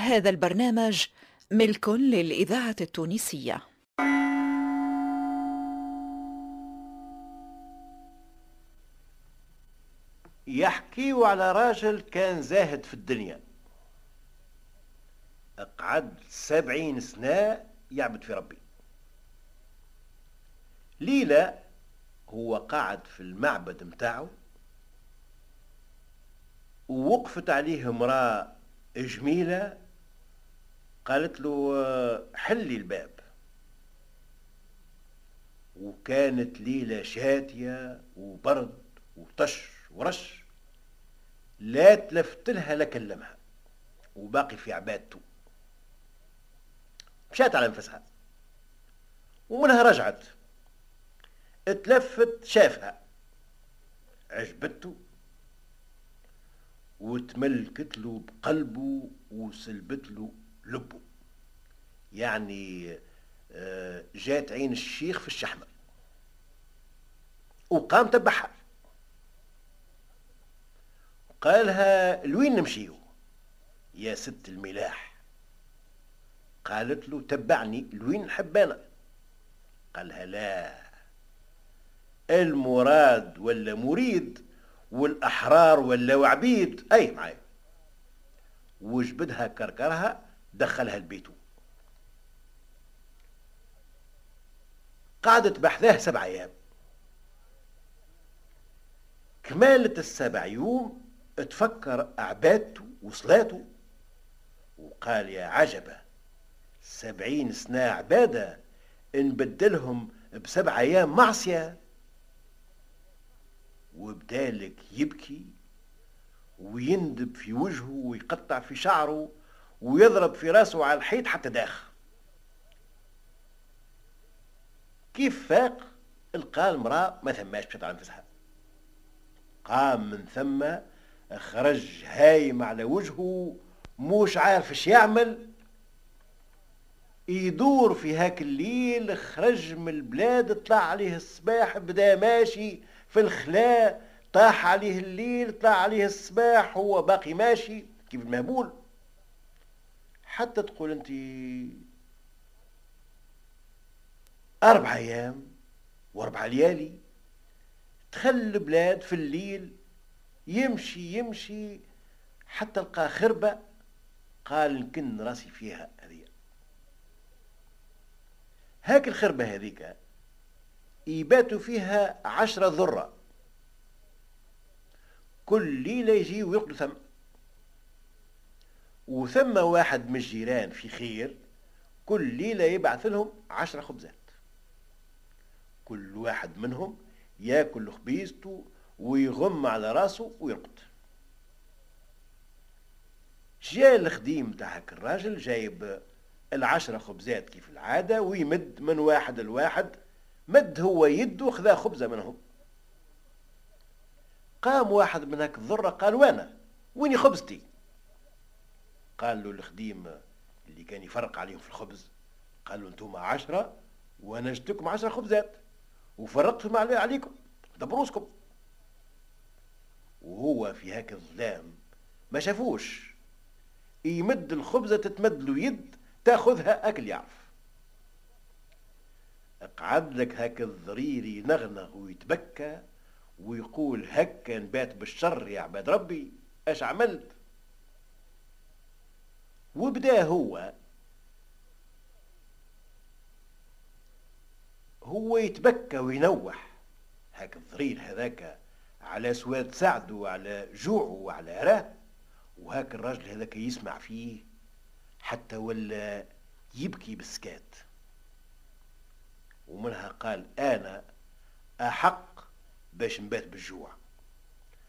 هذا البرنامج ملك للإذاعة التونسية. يحكيوا على راجل كان زاهد في الدنيا. أقعد سبعين سنة يعبد في ربي. ليلة هو قاعد في المعبد متاعه ووقفت عليه امرأة جميلة قالت له حلي الباب. وكانت ليلة شاتية وبرد وطش ورش لا تلفت لها لا كلمها وباقي في عبادته مشات على نفسها. ومنها رجعت. اتلفت شافها. عجبته وتملكت له بقلبه وسلبت له لبه يعني آه، جات عين الشيخ في الشحمة. وقام تبعها قالها لوين نمشيو؟ يا ست الملاح. قالت له تبعني لوين نحب أنا قالها لا المراد ولا مريد والأحرار ولا وعبيد. أي معايا. وجبدها كركرها دخلها لبيته قعدت بحذاه سبع أيام. كمالة السبع يوم تفكر عبادته وصلاته وقال يا عجبة سبعين سنة عبادة نبدلهم بسبع أيام معصية. وبدالك يبكي ويندب في وجهه ويقطع في شعره ويضرب في راسه على الحيط حتى داخ كيف فاق؟ القى المرأة ما ثماش بشط على نفسها قام من ثم خرج هايم على وجهه موش عارف إيش يعمل. يدور في هاك الليل خرج من البلاد طلع عليه الصباح بدا ماشي في الخلاء طاح عليه الليل طلع عليه الصباح هو باقي ماشي كيف المهبول. حتى تقول أنت أربع أيام وأربع ليالي تخل البلاد في الليل يمشي يمشي حتى لقى خربة قال يمكن راسي فيها هذه هاك الخربة هذيك يباتوا فيها عشرة ذرة. كل ليلة يجي ويقضوا ثم وثم واحد من الجيران في خير كل ليلة يبعث لهم عشرة خبزات. كل واحد منهم ياكل خبيزته ويغم على راسه ويرقد. جاء الخديم تاع هاك الراجل جايب العشرة خبزات كيف العادة ويمد من واحد لواحد مد هو يده خذا خبزة منهم. قام واحد من هاك الذرة قال وأنا ويني خبزتي؟ قال له الخديم اللي كان يفرق عليهم في الخبز قال له أنتم عشرة وأنا جبتكم عشرة خبزات وفرقتهم عليكم دبروسكم. وهو في هاك الظلام ما شافوش. يمد الخبزة تتمد له يد تاخذها أكل يعرف. اقعد لك هاك الضرير ينغنغ ويتبكى ويقول هكا نبات بالشر يا عباد ربي اش عملت؟ وبدا هو هو يتبكى وينوح. هاك الضرير هذاك على سواد سعده وعلى جوعه وعلى راه وهاك الراجل هذاك يسمع فيه حتى ولا يبكي بالسكات ومنها قال أنا أحق باش نبات بالجوع.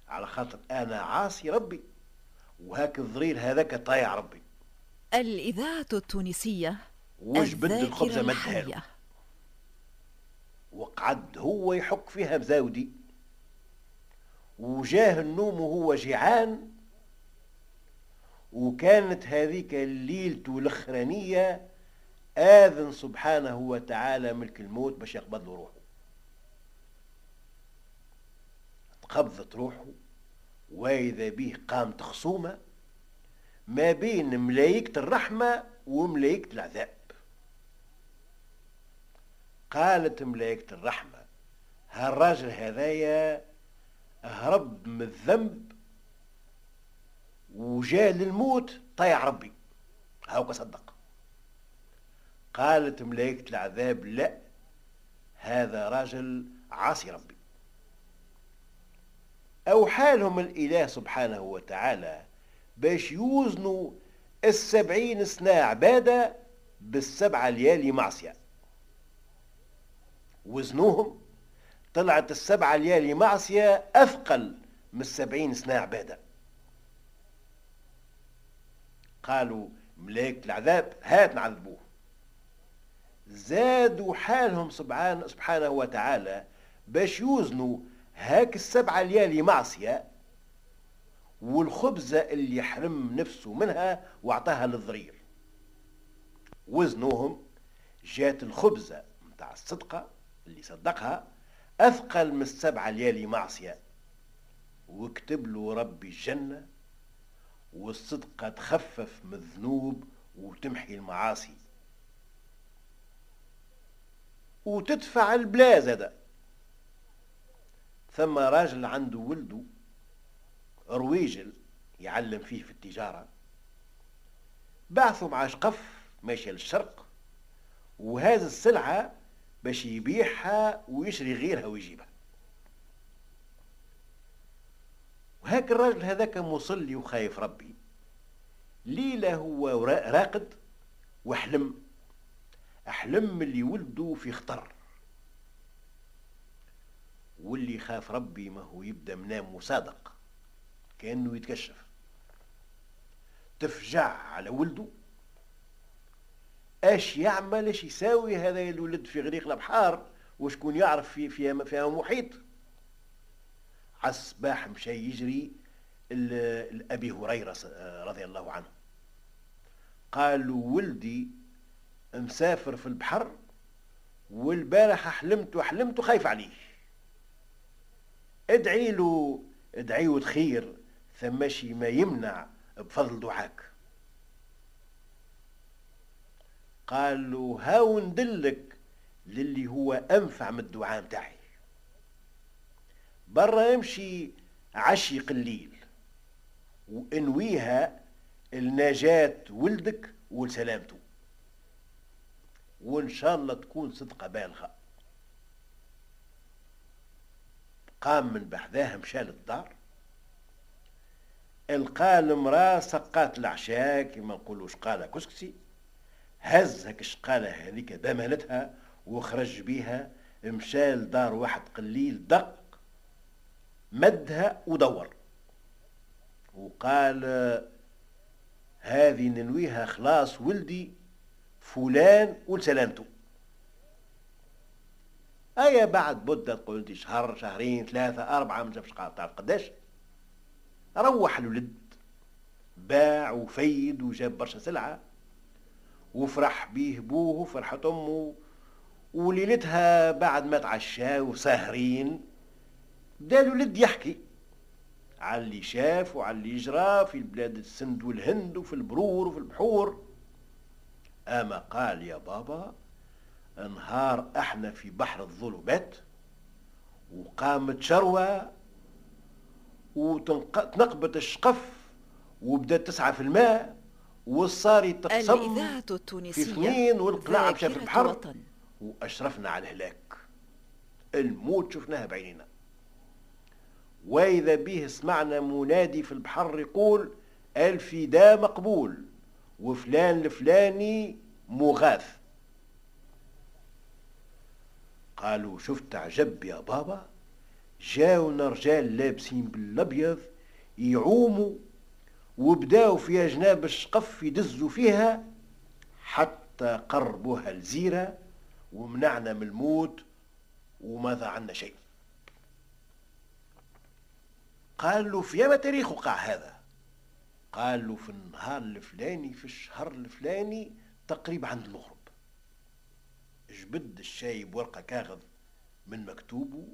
على خاطر أنا عاصي ربي وهاك الضرير هذاك طايع ربي. الإذاعة التونسية وش بد الخبزة مدها وقعد هو يحك فيها بزاودي. وجاه النوم وهو جيعان. وكانت هذيك الليلة الأخرانية آذن سبحانه وتعالى ملك الموت باش يقبض له روحه. قبضت روحه وإذا به قامت خصومة. ما بين ملايكة الرحمة وملايكة العذاب. قالت ملايكة الرحمة هالراجل هذايا هرب من الذنب وجاء للموت طيع ربي. هاوك صدق. قالت ملايكة العذاب لا هذا راجل عاصي ربي. أو حالهم الإله سبحانه وتعالى باش يوزنوا السبعين سنة عبادة بالسبعة ليالي معصية. وزنوهم. طلعت السبعة ليالي معصية أثقل من السبعين سنة عبادة. قالوا ملاك العذاب هات نعذبوه. زادوا حالهم سبحانه, سبحانه وتعالى باش يوزنوا هاك السبعة ليالي معصية والخبزة اللي يحرم نفسه منها وأعطاها للضرير. وزنوهم جات الخبزة متاع الصدقة اللي صدقها أثقل من السبعة ليالي معصية. وكتب له ربي الجنة والصدقة تخفف من الذنوب وتمحي المعاصي. وتدفع البلا زاده ثم راجل عنده ولده رويجل يعلم فيه في التجارة. بعثوا مع شقف ماشي للشرق وهذه السلعة باش يبيعها ويشري غيرها ويجيبها. وهاك الراجل هذاك مصلي وخايف ربي. ليلة هو راقد وحلم أحلم اللي ولده في خطر. واللي خاف ربي ما هو يبدأ منام مصادق. كأنه يتكشف. تفجع على ولده. اش يعمل؟ اش يساوي هذا الولد في غريق البحار وشكون يعرف في فيها فيها محيط؟ عالصباح مشى يجري لأبي هريرة رضي الله عنه. قال ولدي مسافر في البحر والبارح حلمت وحلمت خايف عليه. ادعي له ادعي له خير ثماشي ما يمنع بفضل دعاك. قال له هاو ندلك للي هو أنفع من الدعاء متاعي برا يمشي عشي قليل وإنويها النجاة ولدك ولسلامته. وإن شاء الله تكون صدقة بالغة. قام من بحذاه مشى للدار. القى المراه سقات العشاء كما نقولوا شقاله كسكسي. هز هك الشقاله هذيك دمنتها وخرج بيها مشى لدار واحد قليل دق مدها ودور. وقال هذه ننويها خلاص ولدي فلان ولسلامته أيا بعد مدة قلت شهر شهرين ثلاثة أربعة ما تعرف قداش. روح الولد باع وفيد وجاب برشا سلعة وفرح بيه بوه وفرحت أمه وليلتها بعد ما تعشى وساهرين بدا الولد يحكي على اللي شاف وعلى اللي جرى في البلاد السند والهند وفي البرور وفي البحور. أما قال يا بابا نهار أحنا في بحر الظلمات وقامت شروة وتنقبت الشقف وبدات تسعى في الماء والصاري تقسم الإذاعة التونسية في اثنين والقلاع مشى في البحر وطن. وأشرفنا على الهلاك. الموت شفناها بعيننا وإذا به سمعنا منادي في البحر يقول الفداء مقبول. وفلان الفلاني مغاث. قالوا شفت عجب يا بابا؟ جاونا رجال لابسين بالأبيض يعوموا وبداوا في جناب الشقف يدزوا فيها حتى قربوها الزيرة ومنعنا من الموت وماذا عنا شيء. قال له في يا تاريخ وقع هذا. قال له في النهار الفلاني في الشهر الفلاني تقريبا عند المغرب. جبد الشاي بورقة كاغذ من مكتوبه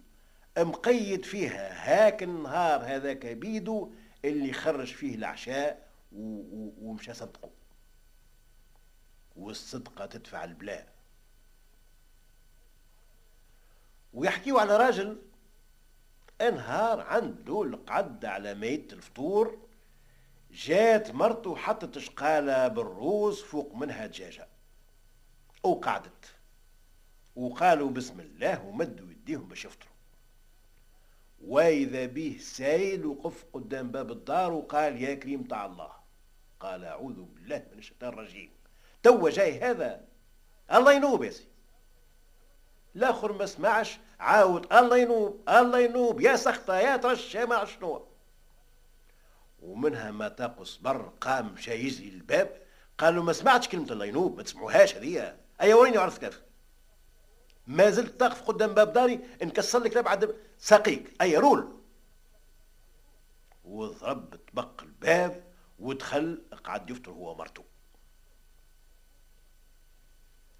مقيد فيها. هاك النهار هذاك بيدو اللي خرج فيه العشاء ومشى صدقه والصدقة تدفع البلاء. ويحكيوا على راجل انهار عنده القعد على ميت الفطور جات مرته وحطت شقالة بالروز فوق منها دجاجة. وقعدت. وقالوا بسم الله ومدوا يديهم باش يفطروا. وإذا به سايل وقف قدام باب الدار وقال يا كريم تاع الله قال أعوذ بالله من الشيطان الرجيم توا جاي هذا الله ينوب يا سي الآخر ما سمعش عاود الله ينوب الله ينوب يا سخطة يا ترشى ما شنو؟ ومنها ما تاق صبر قام يجري الباب قال له ما سمعتش كلمة الله ينوب ما تسمعوهاش هذه ايا وريني عرفت كيف ما زلت تقف قدام باب داري نكسر لك بعد ساقيك أي رول. وضرب طبق الباب ودخل قعد يفطر هو ومرته.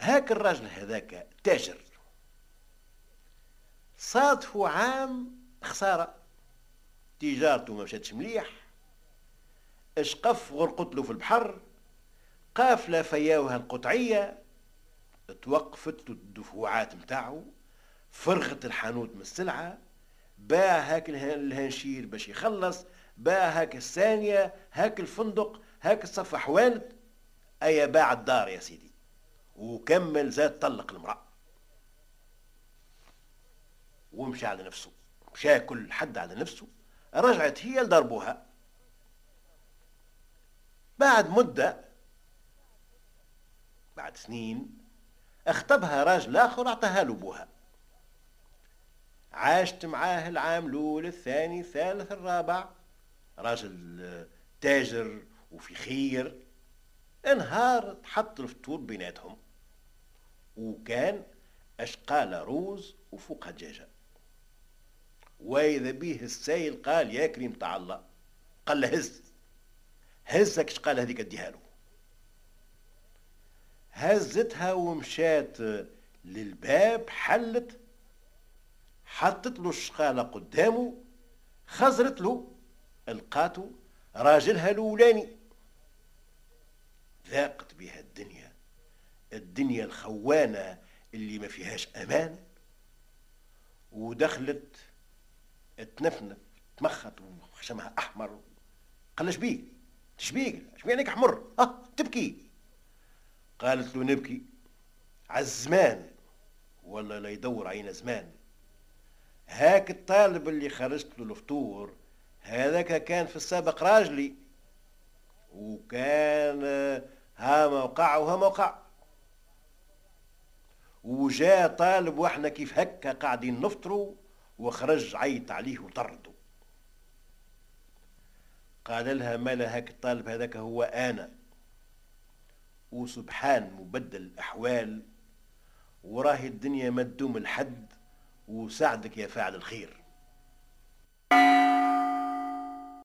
هاك الراجل هذاك تاجر. صادفوا عام خسارة. تجارته ما مشاتش مليح. اشقف غرقت له في البحر. قافلة فياوها القطعية. توقفت الدفوعات متاعه. فرغت الحانوت من السلعة. باع هاك الهنشير باش يخلص باع هاك الثانية هاك الفندق هاك الصفح والد أي باع الدار يا سيدي. وكمل زاد طلق المرأة. ومشى على نفسه. مشى كل حد على نفسه. رجعت هي لضربوها. بعد مدة بعد سنين اخطبها راجل آخر أعطاها له بوها عاشت معاه العام الأول الثاني الثالث الرابع. راجل تاجر وفي خير. انهار تحط الفطور بيناتهم. وكان اشقال روز وفوقها دجاجه وإذا به السايل قال يا كريم تاع الله. قال له هز. هزك شقال هذيك أديها له. هزتها ومشات للباب حلت. حطت له الشقالة قدامه خزرت له القاتو راجلها الأولاني. ذاقت بها الدنيا الدنيا الخوانة اللي ما فيهاش أمان ودخلت تنفنف تمخت وخشمها أحمر. قال شبيك شبيك شبيك عينيك أحمر أه تبكي. قالت له نبكي على الزمان ولا لا يدور عين زمان. هاك الطالب اللي خرجت له الفطور هذاك كان في السابق راجلي وكان ها موقع وها موقع. وجاء طالب وإحنا كيف هكا قاعدين نفطروا وخرج عيط عليه وطرده. قال لها مالا هاك الطالب هذاك هو أنا. وسبحان مبدل الأحوال وراهي الدنيا ما تدوم الحد. وساعدك يا فاعل الخير.